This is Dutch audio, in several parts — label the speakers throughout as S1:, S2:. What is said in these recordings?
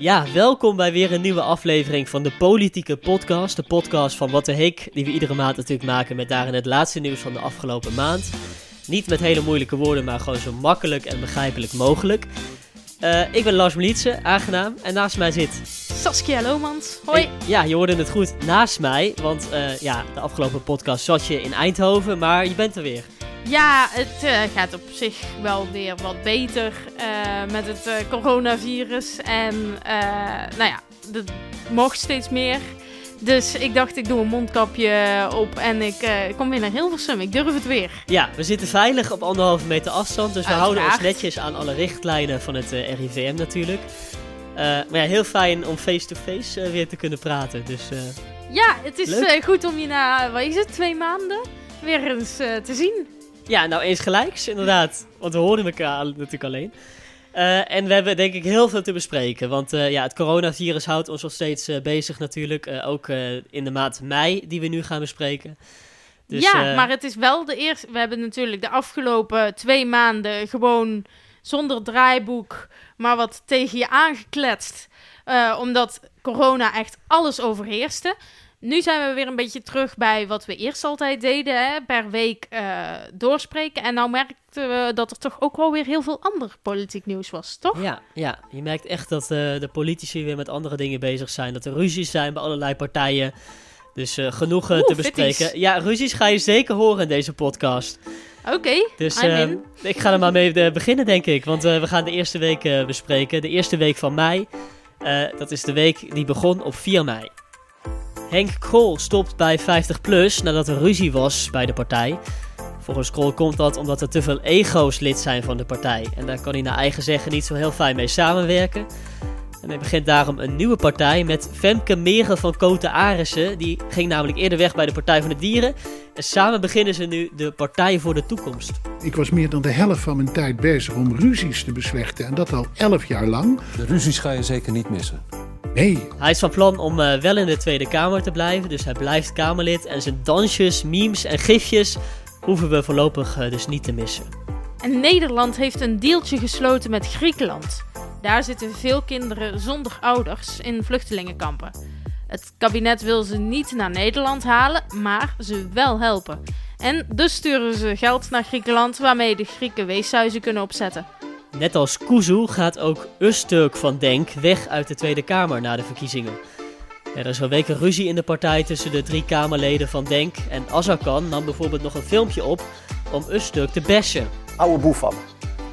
S1: Ja, welkom bij weer een nieuwe aflevering van de Politieke Podcast. De podcast van Wat de Hik, die we iedere maand natuurlijk maken met daarin het laatste nieuws van de afgelopen maand. Niet met hele moeilijke woorden, maar gewoon zo makkelijk en begrijpelijk mogelijk. Uh, ik ben Lars Melietse, aangenaam. En naast mij zit...
S2: Saskia Lomans. Hoi.
S1: Ja, je hoorde het goed naast mij. Want uh, ja, de afgelopen podcast zat je in Eindhoven, maar je bent er weer.
S2: Ja, het uh, gaat op zich wel weer wat beter uh, met het uh, coronavirus. En nou ja, het mocht steeds meer. Dus ik dacht, ik doe een mondkapje op en ik kom weer naar Hilversum. Ik durf het weer.
S1: Ja, we zitten veilig op anderhalve meter afstand. Dus we Uiteraard. houden ons netjes aan alle richtlijnen van het RIVM natuurlijk. maar ja, heel fijn om face-to-face -face, weer te kunnen praten. Dus,
S2: ja, het is goed om je na, wat is het, twee maanden weer eens te zien.
S1: Ja, nou eens gelijks, inderdaad. Want we horen elkaar natuurlijk alleen. Uh, en we hebben denk ik heel veel te bespreken. Want uh, ja, het coronavirus houdt ons nog steeds uh, bezig natuurlijk. ook in de maand mei die we nu gaan bespreken.
S2: Dus, ja, maar het is wel de eerste... We hebben natuurlijk de afgelopen twee maanden gewoon zonder draaiboek... maar wat tegen je aangekletst. omdat corona echt alles overheerste. Nu zijn we weer een beetje terug bij wat we eerst altijd deden, hè? per week uh, doorspreken. En nou merkten we dat er toch ook wel weer heel veel ander politiek nieuws was, toch?
S1: Ja, ja. je merkt echt dat uh, de politici weer met andere dingen bezig zijn. Dat er ruzies zijn bij allerlei partijen. Dus uh, genoeg Oeh, te bespreken. Fitties. Ja, ruzies ga je zeker horen in deze podcast.
S2: Oké, okay,
S1: dus ik ga er maar mee beginnen, denk ik. Want we gaan de eerste week bespreken. De eerste week van mei. dat is de week die begon op 4 mei. Henk Krol stopt bij 50PLUS nadat er ruzie was bij de partij. Volgens Krol komt dat omdat er te veel ego's lid zijn van de partij. En daar kan hij naar eigen zeggen niet zo heel fijn mee samenwerken. En hij begint daarom een nieuwe partij met Femke Meren van Koten Arissen. Die ging namelijk eerder weg bij de Partij van de Dieren. En samen beginnen ze nu de Partij voor de Toekomst.
S3: Ik was meer dan de helft van mijn tijd bezig om ruzies te beslechten. En dat al elf jaar lang.
S4: De ruzies ga je zeker niet missen.
S3: Nee.
S1: Hij is van plan om uh, wel in de Tweede Kamer te blijven, dus hij blijft Kamerlid. En zijn dansjes, memes en gifjes hoeven we voorlopig uh, dus niet te missen.
S2: En Nederland heeft een deeltje gesloten met Griekenland. Daar zitten veel kinderen zonder ouders in vluchtelingenkampen. Het kabinet wil ze niet naar Nederland halen, maar ze wel helpen. En dus sturen ze geld naar Griekenland waarmee de Grieken weeshuizen kunnen opzetten.
S1: Net als Kuzu gaat ook Usturk van Denk weg uit de Tweede Kamer na de verkiezingen. er is al weken ruzie in de partij tussen de drie Kamerleden van Denk. En Azarkan nam bijvoorbeeld nog een filmpje op om Usturk te bashen.
S5: Oude boef van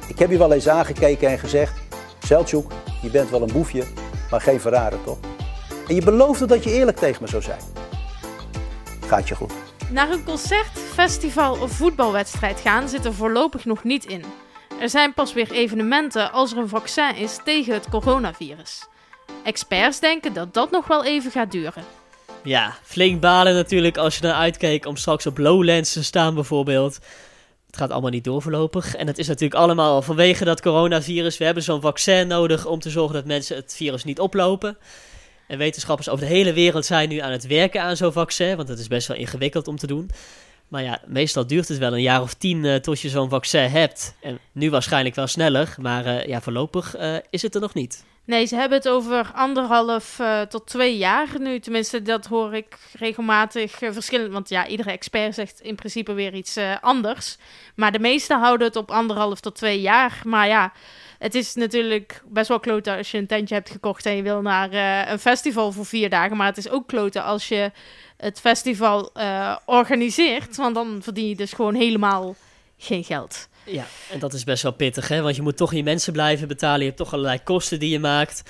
S5: Ik heb je wel eens aangekeken en gezegd... Selçuk, je bent wel een boefje, maar geen verrader toch? En je beloofde dat je eerlijk tegen me zou zijn. Gaat je goed.
S2: Naar een concert, festival of voetbalwedstrijd gaan zit er voorlopig nog niet in. Er zijn pas weer evenementen als er een vaccin is tegen het coronavirus. Experts denken dat dat nog wel even gaat duren.
S1: Ja, flink balen natuurlijk als je naar uitkeek om straks op Lowlands te staan bijvoorbeeld. Het gaat allemaal niet door voorlopig. En het is natuurlijk allemaal vanwege dat coronavirus. We hebben zo'n vaccin nodig om te zorgen dat mensen het virus niet oplopen. En wetenschappers over de hele wereld zijn nu aan het werken aan zo'n vaccin. Want het is best wel ingewikkeld om te doen. Maar ja, meestal duurt het wel een jaar of tien uh, tot je zo'n vaccin hebt. En nu waarschijnlijk wel sneller, maar uh, ja, voorlopig uh, is het er nog niet.
S2: Nee, ze hebben het over anderhalf tot twee jaar nu. Tenminste, dat hoor ik regelmatig verschillend. Want ja, iedere expert zegt in principe weer iets anders. Maar de meesten houden het op anderhalf tot twee jaar. Maar ja, het is natuurlijk best wel kloten als je een tentje hebt gekocht en je wil naar een festival voor vier dagen. Maar het is ook kloten als je het festival organiseert. Want dan verdien je dus gewoon helemaal geen geld.
S1: Ja, en dat is best wel pittig, hè? Want je moet toch je mensen blijven betalen. Je hebt toch allerlei kosten die je maakt.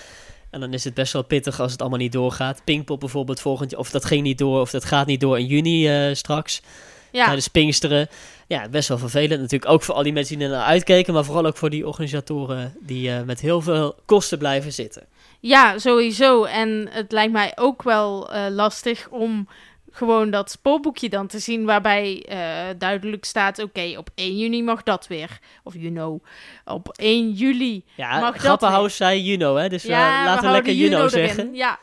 S1: En dan is het best wel pittig als het allemaal niet doorgaat. Pinkpop bijvoorbeeld volgend jaar, of dat ging niet door, of dat gaat niet door in juni uh, straks. Ja. Tijdens Pinksteren. Ja, best wel vervelend natuurlijk. Ook voor al die mensen die er naar uitkeken, maar vooral ook voor die organisatoren die uh, met heel veel kosten blijven zitten.
S2: Ja, sowieso. En het lijkt mij ook wel uh, lastig om gewoon dat spoorboekje dan te zien waarbij uh, duidelijk staat: oké, op 1 juni mag dat weer. Of you know, op 1 juli
S1: ja,
S2: mag
S1: Grappenhaus zei you know, hè? Dus ja, laten we lekker you know zeggen.
S2: Ja.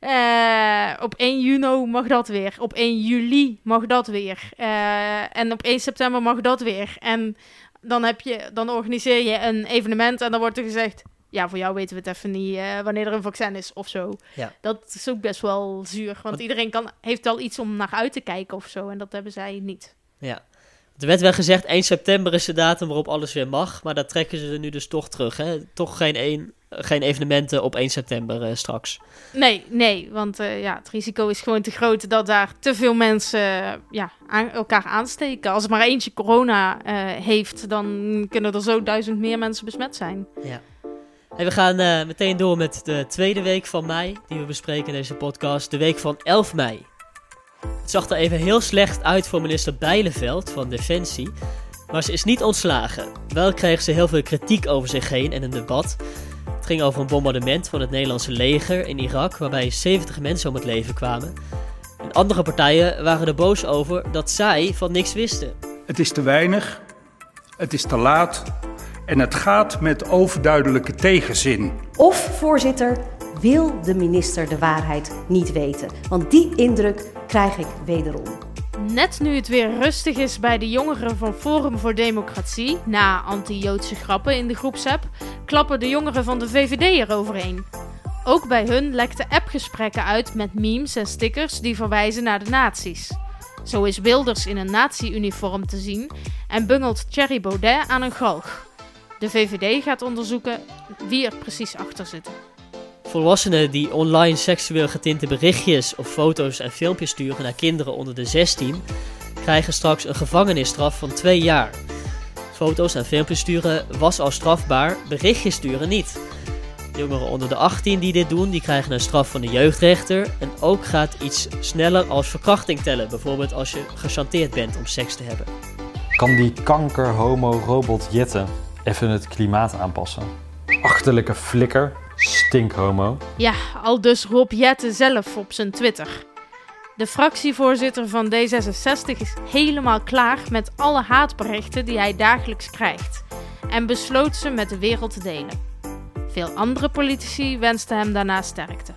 S2: Uh, op 1 juni mag dat weer. Op 1 juli mag dat weer. Uh, en op 1 september mag dat weer. En dan, heb je, dan organiseer je een evenement en dan wordt er gezegd: ja, voor jou weten we het even niet eh, wanneer er een vaccin is of zo.
S1: Ja.
S2: Dat is ook best wel zuur, want
S1: Want-
S2: iedereen kan, heeft wel iets om naar uit te kijken of zo. En dat hebben zij niet.
S1: Ja. Er werd wel gezegd, 1 september is de datum waarop alles weer mag. Maar dat trekken ze er nu dus toch terug. Hè? Toch geen, één, geen evenementen op 1 september eh, straks.
S2: Nee, nee, want eh, ja, het risico is gewoon te groot dat daar te veel mensen ja, aan, elkaar aansteken. Als er maar eentje corona heeft, dan kunnen er zo duizend meer mensen besmet zijn.
S1: We gaan eh, meteen door met de tweede week van mei, die we bespreken in deze podcast. De week van 11 mei. Het zag er even heel slecht uit voor minister Bijleveld van Defensie. Maar ze is niet ontslagen. Wel kreeg ze heel veel kritiek over zich heen en een debat. Het ging over een bombardement van het Nederlandse leger in Irak, waarbij 70 mensen om het leven kwamen. En andere partijen waren er boos over dat zij van niks wisten.
S6: Het is te weinig, het is te laat en het gaat met overduidelijke tegenzin.
S7: Of, voorzitter, wil de minister de waarheid niet weten? Want die indruk krijg ik wederom.
S2: Net nu het weer rustig is bij de jongeren van Forum voor Democratie, na anti-Joodse grappen in de groepsapp, klappen de jongeren van de VVD eroverheen. Ook bij hun lekten appgesprekken uit met memes en stickers die verwijzen naar de nazi's. Zo is Wilders in een nazi-uniform te zien en bungelt Thierry Baudet aan een galg. De VVD gaat onderzoeken wie er precies achter zit.
S1: Volwassenen die online seksueel getinte berichtjes of foto's en filmpjes sturen naar kinderen onder de 16 krijgen straks een gevangenisstraf van 2 jaar. Foto's en filmpjes sturen was al strafbaar, berichtjes sturen niet. Jongeren onder de 18 die dit doen, die krijgen een straf van de jeugdrechter. En ook gaat iets sneller als verkrachting tellen. Bijvoorbeeld als je gechanteerd bent om seks te hebben.
S8: Kan die kanker-homo-robot Jette even het klimaat aanpassen? Achterlijke flikker, stinkhomo.
S2: Ja, al dus Rob Jette zelf op zijn Twitter. De fractievoorzitter van D66 is helemaal klaar met alle haatberichten die hij dagelijks krijgt en besloot ze met de wereld te delen. Veel andere politici wensten hem daarna sterkte.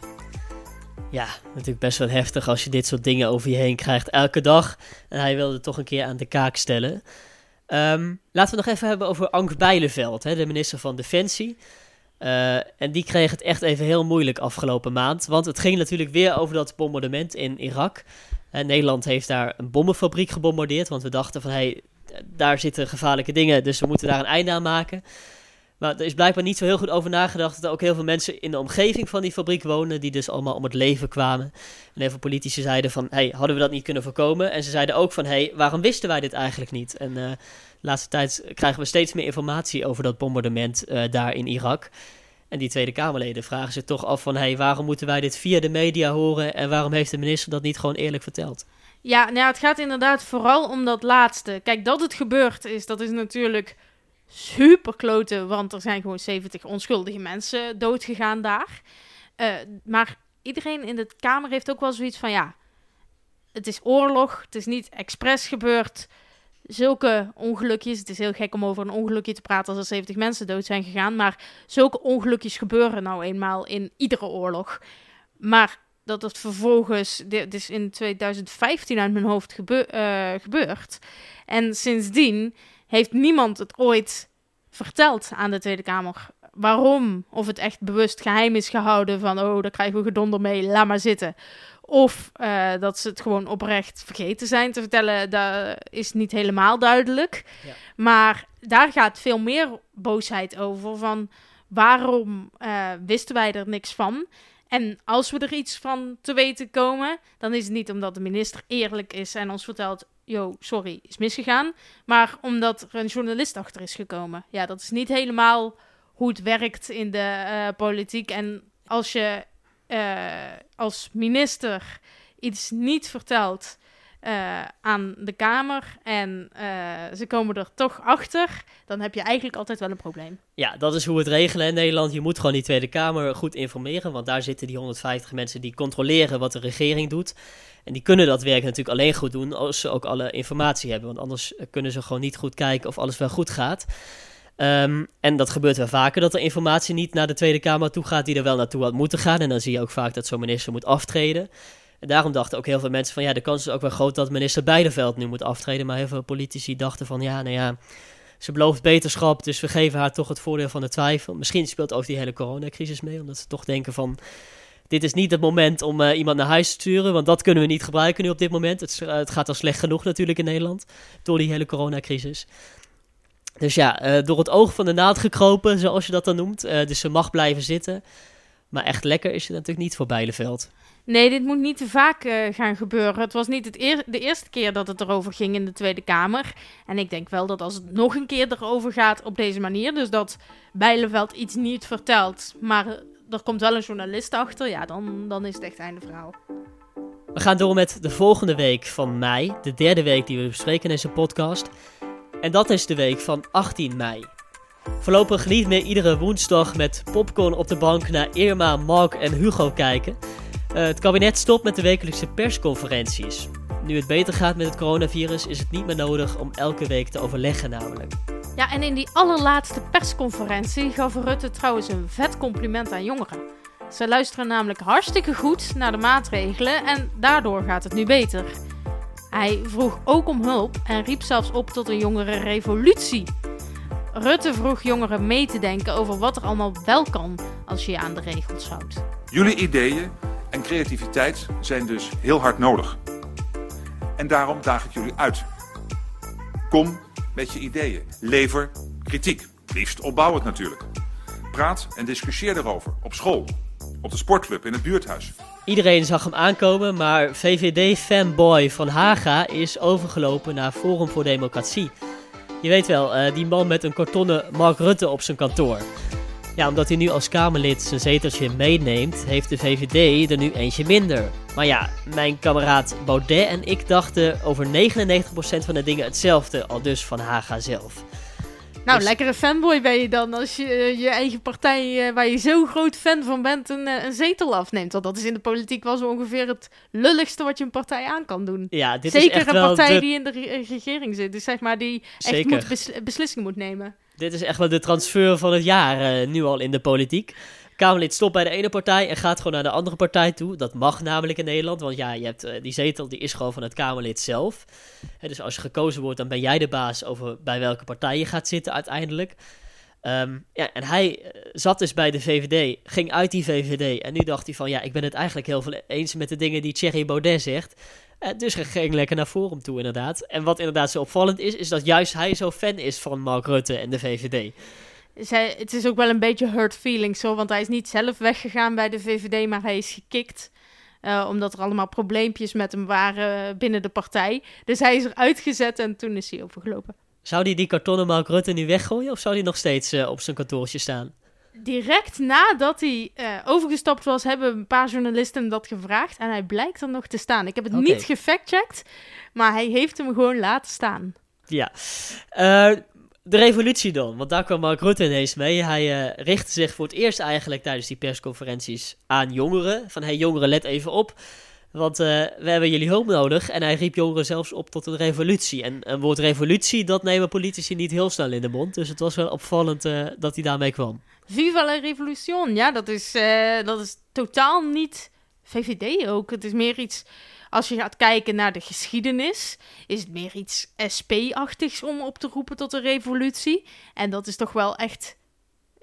S1: Ja, natuurlijk best wel heftig als je dit soort dingen over je heen krijgt elke dag. En hij wilde het toch een keer aan de kaak stellen. Ehm, laten we het nog even hebben over Ank Bijleveld, hè, de minister van Defensie. Eh, en die kreeg het echt even heel moeilijk afgelopen maand. Want het ging natuurlijk weer over dat bombardement in Irak. Eh, Nederland heeft daar een bommenfabriek gebombardeerd. Want we dachten van, hé, hey, daar zitten gevaarlijke dingen. Dus we moeten daar een einde aan maken. Maar er is blijkbaar niet zo heel goed over nagedacht dat er ook heel veel mensen in de omgeving van die fabriek wonen, die dus allemaal om het leven kwamen. En heel veel politici zeiden van, hey, hadden we dat niet kunnen voorkomen? En ze zeiden ook van, hey, waarom wisten wij dit eigenlijk niet? En eh, de laatste tijd krijgen we steeds meer informatie over dat bombardement eh, daar in Irak. En die Tweede Kamerleden vragen zich toch af van, hey, waarom moeten wij dit via de media horen en waarom heeft de minister dat niet gewoon eerlijk verteld?
S2: Ja, nou het gaat inderdaad vooral om dat laatste. Kijk, dat het gebeurd is, dat is natuurlijk super kloten, want er zijn gewoon 70 onschuldige mensen doodgegaan daar. Eh, maar iedereen in de Kamer heeft ook wel zoiets van, ja, het is oorlog, het is niet expres gebeurd. Zulke ongelukjes, het is heel gek om over een ongelukje te praten als er 70 mensen dood zijn gegaan, maar zulke ongelukjes gebeuren nou eenmaal in iedere oorlog. Maar dat het vervolgens, dit is in 2015 uit mijn hoofd gebe eh, gebeurd. En sindsdien heeft niemand het ooit verteld aan de Tweede Kamer. Waarom? Of het echt bewust geheim is gehouden van, oh, daar krijgen we gedonder mee, laat maar zitten. Of uh, dat ze het gewoon oprecht vergeten zijn te vertellen, dat is niet helemaal duidelijk.
S1: Ja.
S2: Maar daar gaat veel meer boosheid over van waarom uh, wisten wij er niks van? En als we er iets van te weten komen, dan is het niet omdat de minister eerlijk is en ons vertelt, yo, sorry, is misgegaan. Maar omdat er een journalist achter is gekomen. Ja, dat is niet helemaal hoe het werkt in de uh, politiek. En als je uh, als minister iets niet vertelt uh, aan de Kamer en ze komen er toch achter, dan heb je eigenlijk altijd wel een probleem.
S1: Ja, dat is hoe we het regelen in Nederland. Je moet gewoon die Tweede Kamer goed informeren, want daar zitten die 150 mensen die controleren wat de regering doet. En die kunnen dat werk natuurlijk alleen goed doen als ze ook alle informatie hebben. Want anders kunnen ze gewoon niet goed kijken of alles wel goed gaat. Um, en dat gebeurt wel vaker, dat er informatie niet naar de Tweede Kamer toe gaat die er wel naartoe had moeten gaan. En dan zie je ook vaak dat zo'n minister moet aftreden. En daarom dachten ook heel veel mensen van ja, de kans is ook wel groot dat minister Beideveld nu moet aftreden. Maar heel veel politici dachten van ja, nou ja, Ze belooft beterschap, dus we geven haar toch het voordeel van de twijfel. Misschien speelt ook die hele coronacrisis mee, omdat ze toch denken van... Dit is niet het moment om eh, iemand naar huis te sturen, want dat kunnen we niet gebruiken nu op dit moment. Het, eh, het gaat al slecht genoeg natuurlijk in Nederland, door die hele coronacrisis. Dus ja, eh, door het oog van de naad gekropen, zoals je dat dan noemt. dus ze mag blijven zitten. Maar echt lekker is het natuurlijk niet voor Bijleveld.
S2: Nee, dit moet niet te vaak uh, gaan gebeuren. Het was niet het de eerste keer dat het erover ging in de Tweede Kamer. En ik denk wel dat als het nog een keer erover gaat op deze manier, dus dat Bijleveld iets niet vertelt, maar er komt wel een journalist achter, ja, dan, dan is het echt einde verhaal.
S1: We gaan door met de volgende week van mei, de derde week die we bespreken in deze podcast. En dat is de week van 18 mei. Voorlopig niet meer iedere woensdag met popcorn op de bank naar Irma, Mark en Hugo kijken. Uh, het kabinet stopt met de wekelijkse persconferenties. Nu het beter gaat met het coronavirus is het niet meer nodig om elke week te overleggen namelijk.
S2: Ja, en in die allerlaatste persconferentie gaf Rutte trouwens een vet compliment aan jongeren. Ze luisteren namelijk hartstikke goed naar de maatregelen en daardoor gaat het nu beter. Hij vroeg ook om hulp en riep zelfs op tot een jongere revolutie. Rutte vroeg jongeren mee te denken over wat er allemaal wel kan als je je aan de regels houdt.
S9: Jullie ideeën en creativiteit zijn dus heel hard nodig. En daarom daag ik jullie uit. Kom met je ideeën. Lever kritiek. Liefst opbouwend natuurlijk. Praat en discussieer erover op school, op de sportclub, in het buurthuis.
S1: Iedereen zag hem aankomen, maar VVD-fanboy van Haga is overgelopen naar Forum voor Democratie. Je weet wel, uh, die man met een kartonnen Mark Rutte op zijn kantoor. Ja, omdat hij nu als Kamerlid zijn zeteltje meeneemt, heeft de VVD er nu eentje minder. Maar ja, mijn kameraad Baudet en ik dachten over 99% van de dingen hetzelfde, al dus van Haga zelf.
S2: Nou, dus... lekkere fanboy ben je dan als je eh, je eigen partij, uh, waar je zo groot fan van bent, een, uh, een, zetel afneemt. Want dat is in de politiek wel zo ongeveer het lulligste wat je een partij aan kan doen.
S1: Ja, dit
S2: Zeker
S1: is echt
S2: een partij
S1: de...
S2: die in de re regering zit. Dus zeg maar, die echt moet bes beslissingen moet nemen.
S1: Dit is echt wel de transfer van het jaar, nu al in de politiek. Kamerlid stopt bij de ene partij en gaat gewoon naar de andere partij toe. Dat mag namelijk in Nederland, want ja, je hebt, uh, die zetel die is gewoon van het Kamerlid zelf. Dus als je gekozen wordt, dan ben jij de baas over bij welke partij je gaat zitten uiteindelijk. Um, ja, en hij uh, zat dus bij de VVD, ging uit die VVD en nu dacht hij van ja, ik ben het eigenlijk heel veel eens met de dingen die Thierry Baudet zegt. Uh, dus hij ging lekker naar Forum toe inderdaad. En wat inderdaad zo opvallend is, is dat juist hij zo fan is van Mark Rutte en de VVD
S2: zij, het is ook wel een beetje hurt feelings zo, want hij is niet zelf weggegaan bij de VVD, maar hij is gekikt. Uh, omdat er allemaal probleempjes met hem waren binnen de partij. Dus hij is eruit gezet en toen is hij overgelopen.
S1: Zou hij die kartonnen Mark Rutte nu weggooien of zou hij nog steeds uh, op zijn kantoortje staan?
S2: Direct nadat hij uh, overgestapt was, hebben een paar journalisten hem dat gevraagd. En hij blijkt er nog te staan. Ik heb het okay. niet gefactcheckt, maar hij heeft hem gewoon laten staan.
S1: Ja, de revolutie dan, want daar kwam Mark Rutte ineens mee. Hij uh, richtte zich voor het eerst eigenlijk tijdens die persconferenties aan jongeren. Van, hey jongeren, let even op, want uh, we hebben jullie hulp nodig. En hij riep jongeren zelfs op tot een revolutie. En een woord revolutie, dat nemen politici niet heel snel in de mond. Dus het was wel opvallend uh, dat hij daarmee kwam.
S2: Viva la revolution, ja, dat is, dat is totaal niet VVD ook. Het is meer iets... Als je gaat kijken naar de geschiedenis, is het meer iets SP-achtigs om op te roepen tot een revolutie. En dat is toch wel echt,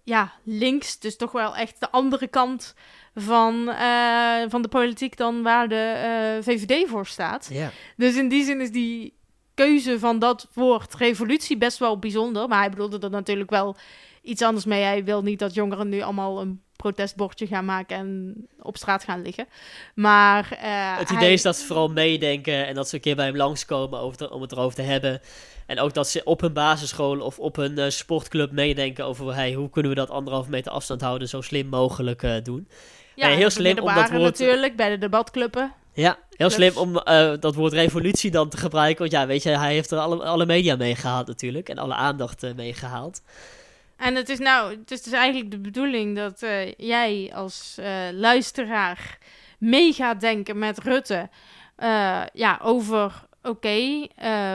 S2: ja, links. Dus toch wel echt de andere kant van, uh, van de politiek dan waar de uh, VVD voor staat. Dus in die zin is die keuze van dat woord revolutie best wel bijzonder. Maar hij bedoelde er natuurlijk wel iets anders mee. Hij wil niet dat jongeren nu allemaal een protestbordje gaan maken en op straat gaan liggen. Maar uh,
S1: het idee hij... is dat ze vooral meedenken en dat ze een keer bij hem langskomen over te, om het erover te hebben. En ook dat ze op hun basisschool of op hun uh, sportclub meedenken over hey, hoe kunnen we dat anderhalf meter afstand houden zo slim mogelijk uh, doen.
S2: Ja,
S1: heel slim om dat woord
S2: natuurlijk bij de debatclubben.
S1: Ja, heel slim om dat woord revolutie dan te gebruiken. Want ja, weet je, hij heeft er alle, alle media mee gehaald natuurlijk. En alle aandacht mee gehaald.
S2: En het is nou, het is dus eigenlijk de bedoeling dat uh, jij als luisteraar mee gaat denken met Rutte. ja, over oké,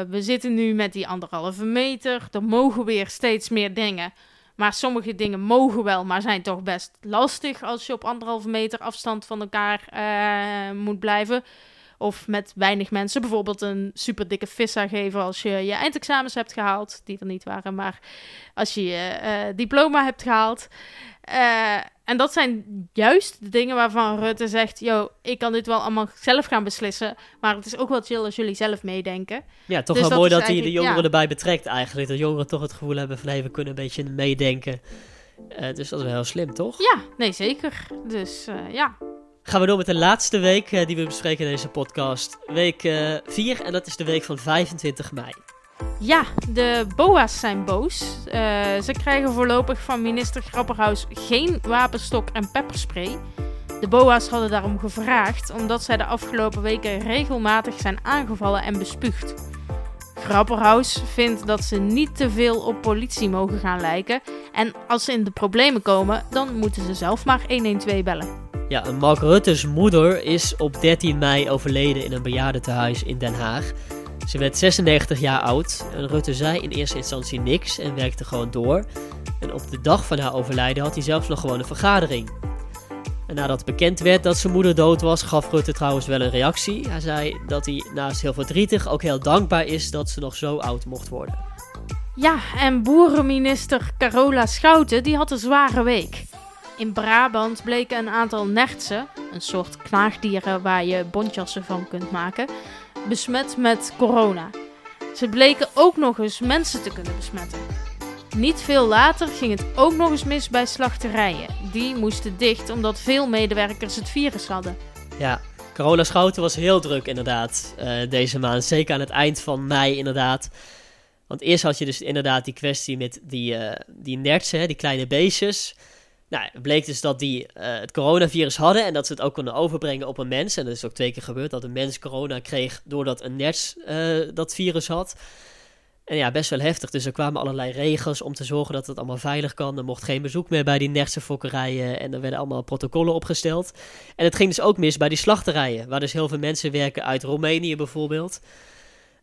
S2: we zitten nu met die anderhalve meter. Er mogen weer steeds meer dingen. Maar sommige dingen mogen wel, maar zijn toch best lastig als je op anderhalve meter afstand van elkaar moet blijven. Of met weinig mensen. Bijvoorbeeld een super dikke vissa geven als je je eindexamens hebt gehaald. Die er niet waren, maar als je je eh, diploma hebt gehaald. Eh, en dat zijn juist de dingen waarvan Rutte zegt: Yo, ik kan dit wel allemaal zelf gaan beslissen. Maar het is ook wel chill als jullie zelf meedenken.
S1: Ja, toch
S2: Dus
S1: wel
S2: dat
S1: mooi dat hij de jongeren
S2: ja.
S1: erbij betrekt eigenlijk. Dat jongeren toch het gevoel hebben van hey, we kunnen een beetje meedenken. Eh, dus dat is wel heel slim, toch?
S2: Ja, nee, zeker. Dus ja.
S1: Gaan we door met de laatste week eh, die we bespreken in deze podcast. Week 4 en dat is de week van 25 mei.
S2: Ja, de BOA's zijn boos. Eh, ze krijgen voorlopig van minister Grapperhaus geen wapenstok en pepperspray. De BOA's hadden daarom gevraagd omdat zij de afgelopen weken regelmatig zijn aangevallen en bespuugd. Grapperhaus vindt dat ze niet te veel op politie mogen gaan lijken. En als ze in de problemen komen, dan moeten ze zelf maar 112 bellen.
S1: Ja, Mark Rutte's moeder is op 13 mei overleden in een bejaardentehuis in Den Haag. Ze werd 96 jaar oud en Rutte zei in eerste instantie niks en werkte gewoon door. En op de dag van haar overlijden had hij zelfs nog gewoon een vergadering. En nadat bekend werd dat zijn moeder dood was, gaf Rutte trouwens wel een reactie. Hij zei dat hij naast heel verdrietig ook heel dankbaar is dat ze nog zo oud mocht worden.
S2: Ja, en boerenminister Carola Schouten die had een zware week. In Brabant bleken een aantal nertsen, een soort knaagdieren waar je bontjassen van kunt maken, besmet met corona. Ze bleken ook nog eens mensen te kunnen besmetten. Niet veel later ging het ook nog eens mis bij slachterijen. Die moesten dicht omdat veel medewerkers het virus hadden.
S1: Ja, Carola Schouten was heel druk inderdaad eh, deze maand. Zeker aan het eind van mei inderdaad. Want eerst had je dus inderdaad die kwestie met die, eh die nertsen, die kleine beestjes. Nou, het bleek dus dat die eh, het coronavirus hadden en dat ze het ook konden overbrengen op een mens. En dat is ook twee keer gebeurd, dat een mens corona kreeg doordat een nerts eh, dat virus had. En ja, best wel heftig. Dus er kwamen allerlei regels om te zorgen dat het allemaal veilig kan. Er mocht geen bezoek meer bij die nertsenfokkerijen en er werden allemaal protocollen opgesteld. En het ging dus ook mis bij die slachterijen, waar dus heel veel mensen werken uit Roemenië bijvoorbeeld.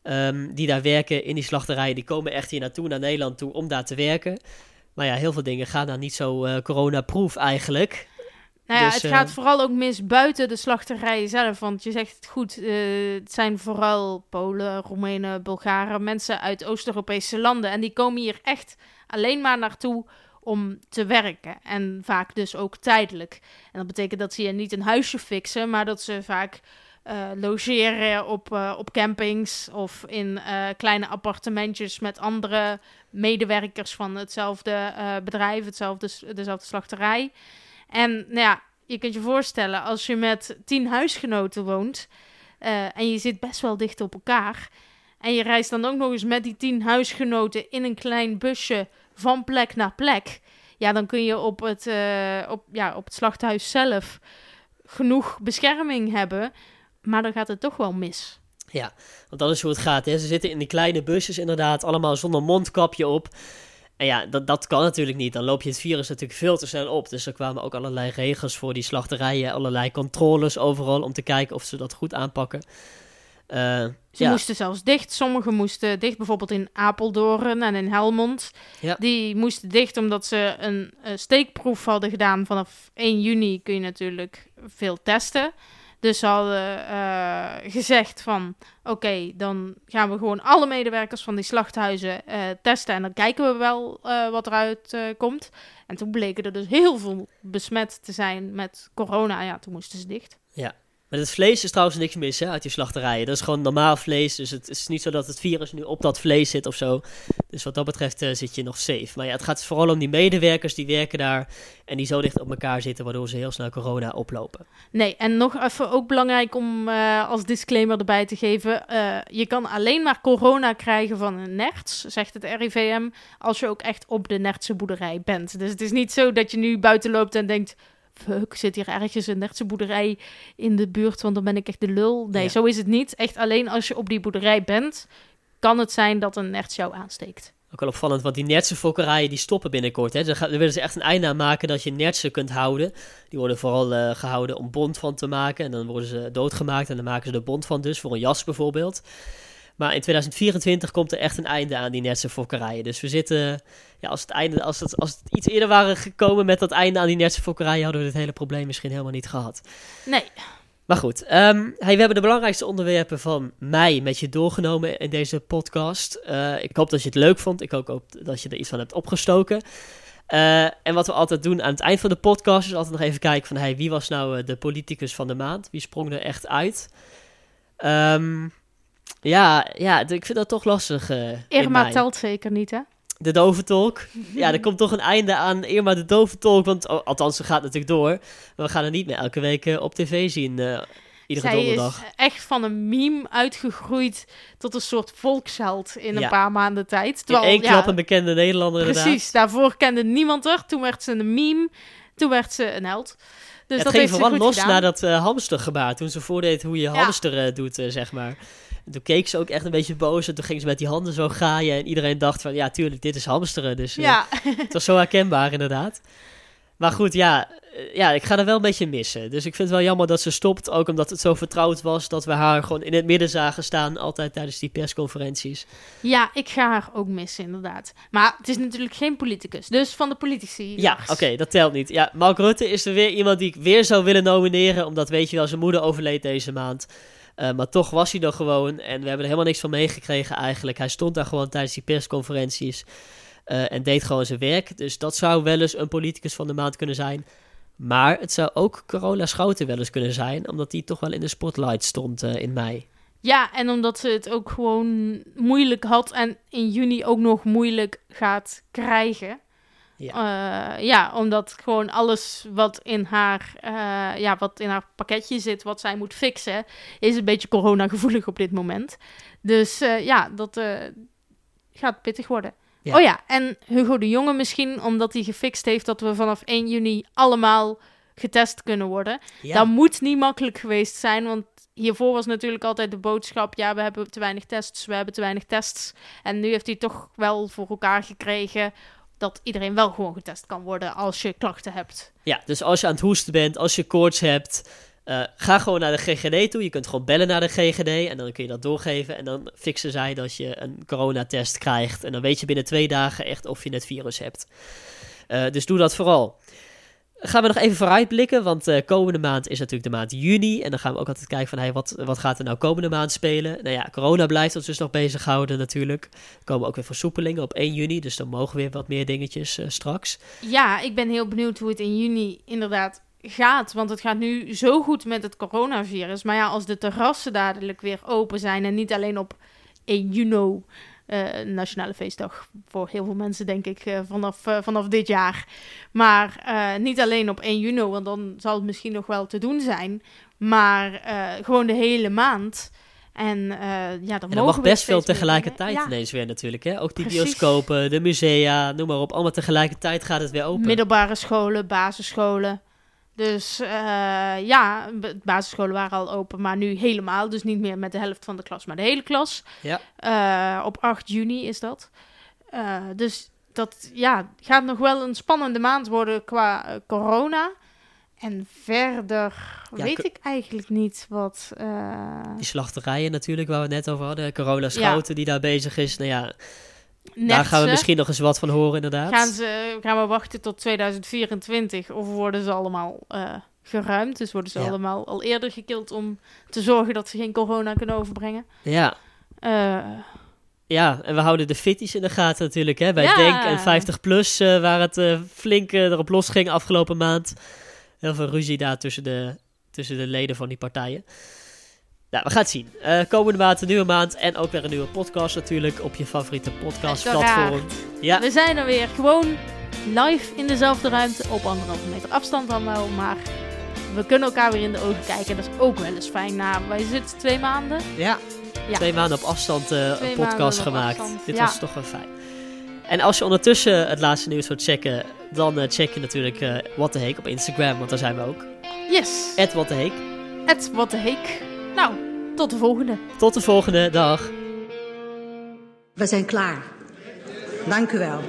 S1: Ehm, die daar werken in die slachterijen, die komen echt hier naartoe, naar Nederland toe, om daar te werken. Maar ja, heel veel dingen gaan daar niet zo eh corona-proof eigenlijk.
S2: Nou ja,
S1: Dus,
S2: het
S1: eh,
S2: gaat vooral ook mis buiten de slachterijen zelf. Want je zegt het goed, eh, het zijn vooral Polen, Roemenen, Bulgaren, mensen uit Oost-Europese landen. En die komen hier echt alleen maar naartoe om te werken. En vaak dus ook tijdelijk. En dat betekent dat ze hier niet een huisje fixen, maar dat ze vaak eh, logeren op, eh, op campings of in eh, kleine appartementjes met andere medewerkers van hetzelfde bedrijf, hetzelfde, dezelfde slachterij. En nou ja, je kunt je voorstellen, als je met tien huisgenoten woont en je zit best wel dicht op elkaar. En je reist dan ook nog eens met die tien huisgenoten in een klein busje van plek naar plek. Ja, dan kun je op het, op, ja, op het slachthuis zelf genoeg bescherming hebben. Maar dan gaat het toch wel mis.
S1: Ja, want dat is hoe het gaat. Hè. Ze zitten in die kleine busjes inderdaad, allemaal zonder mondkapje op. En ja, dat, dat kan natuurlijk niet. Dan loop je het virus natuurlijk veel te snel op. Dus er kwamen ook allerlei regels voor die slachterijen, allerlei controles overal om te kijken of ze dat goed aanpakken. Eh,
S2: Ze
S1: ja,
S2: moesten zelfs dicht. Sommigen doorn dicht, bijvoorbeeld in Apeldoorn en in Helmond.
S1: Ja.
S2: Die moesten dicht omdat ze een steekproef hadden gedaan. Vanaf 1 juni kun je natuurlijk veel testen. Dus ze hadden eh, gezegd van... Oké, dan gaan we gewoon alle medewerkers van die slachthuizen eh, testen. En dan kijken we wel eh, wat eruit komt. En toen bleken er dus heel veel besmet te zijn met corona. Ja, toen moesten ze dicht.
S1: ja. Met het vlees is trouwens niks mis hè, uit die slachterijen. Dat is gewoon normaal vlees. Dus het is niet zo dat het virus nu op dat vlees zit of zo. Dus wat dat betreft eh, zit je nog safe. Maar ja, het gaat vooral om die medewerkers die werken daar. En die zo dicht op elkaar zitten, waardoor ze heel snel corona oplopen.
S2: Nee, en nog even ook belangrijk om eh, als disclaimer erbij te geven. eh, je kan alleen maar corona krijgen van een nerts, zegt het RIVM, als je ook echt op de nertse boerderij bent. Dus het is niet zo dat je nu buiten loopt en denkt... Fuck, zit hier ergens een nertse boerderij in de buurt, want dan ben ik echt de lul. Nee,
S1: Ja.
S2: zo is het niet. Echt alleen als je op die boerderij bent, kan het zijn dat een nerts jou aansteekt.
S1: Ook wel opvallend, want die nertsenfokkerijen die stoppen binnenkort. Hè. Gaan- daar willen ze echt een einde aan maken dat je nertsen kunt houden. Die worden vooral eh, gehouden om bont van te maken. En dan worden ze doodgemaakt en dan maken ze er bont van dus, voor een jas bijvoorbeeld. Maar in 2024 komt er echt een einde aan die nertsenfokkerijen. Dus we zitten, ja, als het, einde, als, het, als het iets eerder waren gekomen met dat einde aan die nertsenfokkerijen, hadden we dit hele probleem misschien helemaal niet gehad.
S2: Nee,
S1: Maar goed, ehm, hey, we hebben de belangrijkste onderwerpen van mei met je doorgenomen in deze podcast. Eh, ik hoop dat je het leuk vond. Ik hoop ook dat je er iets van hebt opgestoken. Eh, en wat we altijd doen aan het eind van de podcast is altijd nog even kijken van hey, wie was nou de politicus van de maand? Wie sprong er echt uit? Um, ja, ja, ik vind dat toch lastig. Uh,
S2: Irma telt zeker niet, hè?
S1: De doventolk. Ja, er komt toch een einde aan Irma de doventolk. Want, oh, althans, ze gaat natuurlijk door. Maar we gaan er niet meer elke week uh, op tv zien. Uh, iedere
S2: Zij
S1: donderdag.
S2: is echt van een meme uitgegroeid tot een soort volksheld in een paar maanden tijd.
S1: Terwijl, in één ja, klap een bekende Nederlander
S2: Precies,
S1: inderdaad.
S2: daarvoor kende niemand er. Toen werd ze een meme. Toen werd ze een held. Dus
S1: ja,
S2: dat
S1: het
S2: heeft
S1: ging vooral los
S2: gedaan.
S1: naar dat uh, hamstergebaar. Toen ze voordeed hoe je hamster doet, zeg maar. En toen keek ze ook echt een beetje boos. En toen ging ze met die handen zo gaaien. En iedereen dacht van, ja, tuurlijk, dit is hamsteren. Dus uh,
S2: ja.
S1: het was zo herkenbaar, inderdaad. Maar goed, ja, ja, ik ga er wel een beetje missen. Dus ik vind het wel jammer dat ze stopt. Ook omdat het zo vertrouwd was dat we haar gewoon in het midden zagen staan. Altijd tijdens die persconferenties.
S2: Ja, ik ga haar ook missen, inderdaad. Maar het is natuurlijk geen politicus. Dus van de politici.
S1: Ja, oké, okay, dat telt niet. Ja, Mark Rutte is er weer iemand die ik weer zou willen nomineren. Omdat, weet je wel, zijn moeder overleed deze maand. Uh, maar toch was hij er gewoon. En we hebben er helemaal niks van meegekregen eigenlijk. Hij stond daar gewoon tijdens die persconferenties. Uh, en deed gewoon zijn werk. Dus dat zou wel eens een politicus van de maand kunnen zijn. Maar het zou ook Carola Schouten wel eens kunnen zijn. Omdat die toch wel in de spotlight stond uh, in mei.
S2: Ja, en omdat ze het ook gewoon moeilijk had. En in juni ook nog moeilijk gaat krijgen. Ja. Uh, ja, omdat gewoon alles wat in, haar, uh, ja, wat in haar pakketje zit, wat zij moet fixen, is een beetje coronagevoelig op dit moment. Dus uh, ja, dat gaat pittig worden. Ja. Oh ja, en Hugo de Jonge misschien, omdat hij gefixt heeft dat we vanaf 1 juni allemaal getest kunnen worden. Ja. Dat moet niet makkelijk geweest zijn, want hiervoor was natuurlijk altijd de boodschap: ja, we hebben te weinig tests, we hebben te weinig tests. En nu heeft hij toch wel voor elkaar gekregen dat iedereen wel gewoon getest kan worden als je klachten hebt.
S1: Ja, dus als je aan het hoesten bent, als je koorts hebt, uh, ga gewoon naar de GGD toe. Je kunt gewoon bellen naar de GGD en dan kun je dat doorgeven. En dan fixen zij dat je een coronatest krijgt. En dan weet je binnen twee dagen echt of je het virus hebt. Uh, dus doe dat vooral. Gaan we nog even vooruitblikken, want uh, komende maand is natuurlijk de maand juni. En dan gaan we ook altijd kijken van, hey, wat, wat gaat er nou komende maand spelen? Nou ja, corona blijft ons dus nog bezighouden natuurlijk. Er komen ook weer versoepelingen op 1 juni, dus dan mogen weer wat meer dingetjes uh, straks.
S2: Ja, ik ben heel benieuwd hoe het in juni inderdaad gaat. Want het gaat nu zo goed met het coronavirus. Maar ja, als de terrassen dadelijk weer open zijn en niet alleen op 1 juni... Uh, nationale feestdag voor heel veel mensen, denk ik, uh, vanaf, uh, vanaf dit jaar. Maar niet alleen op 1 juni, want dan zal het misschien nog wel te doen zijn. Maar gewoon de hele maand. En ja, dan,
S1: en mag best veel tegelijkertijd ja. ineens weer natuurlijk. Hè? Ook die Precies. bioscopen, de musea, noem maar op. Allemaal tegelijkertijd gaat het weer open.
S2: Middelbare scholen, basisscholen. Dus uh, ja, basisscholen waren al open, maar nu helemaal. Dus niet meer met de helft van de klas, maar de hele klas.
S1: Ja.
S2: Uh, op 8 juni is dat. Uh, dus dat ja, gaat nog wel een spannende maand worden qua corona. En verder ja, weet ik eigenlijk niet wat...
S1: Die slachterijen natuurlijk, waar we het net over hadden. Corona Schouten ja. die daar bezig is. Nou ja... Net Daar gaan we misschien nog eens wat van horen, inderdaad.
S2: Gaan, ze, gaan we wachten tot 2024 of worden ze allemaal uh, geruimd? Dus worden ze ja. allemaal al eerder gekild om te zorgen dat ze geen corona kunnen overbrengen?
S1: Ja.
S2: Uh,
S1: ja, en we houden de fitties in de gaten natuurlijk, hè. Bij ja. Denk en 50 plus, uh, waar het flink erop los ging afgelopen maand. Heel veel ruzie daar tussen de, tussen de leden van die partijen. Nou, we gaan het zien. Uh, komende maand een nieuwe maand en ook weer een nieuwe podcast natuurlijk op je favoriete podcastplatform.
S2: Ja. We zijn er weer gewoon live in dezelfde ruimte op anderhalve meter afstand dan wel, maar we kunnen elkaar weer in de ogen kijken. Dat is ook wel eens fijn. Nou, wij zitten twee maanden.
S1: Ja, ja. twee maanden op afstand uh, een podcast gemaakt. Afstand. Dit ja. was toch wel fijn. En als je ondertussen het laatste nieuws wilt checken, dan uh, check je natuurlijk uh, What the Heek op Instagram, want daar zijn we ook.
S2: Yes.
S1: At What the Heek.
S2: At What the Heek. Nou, tot de volgende.
S1: Tot de volgende dag.
S10: We zijn klaar. Dank u wel.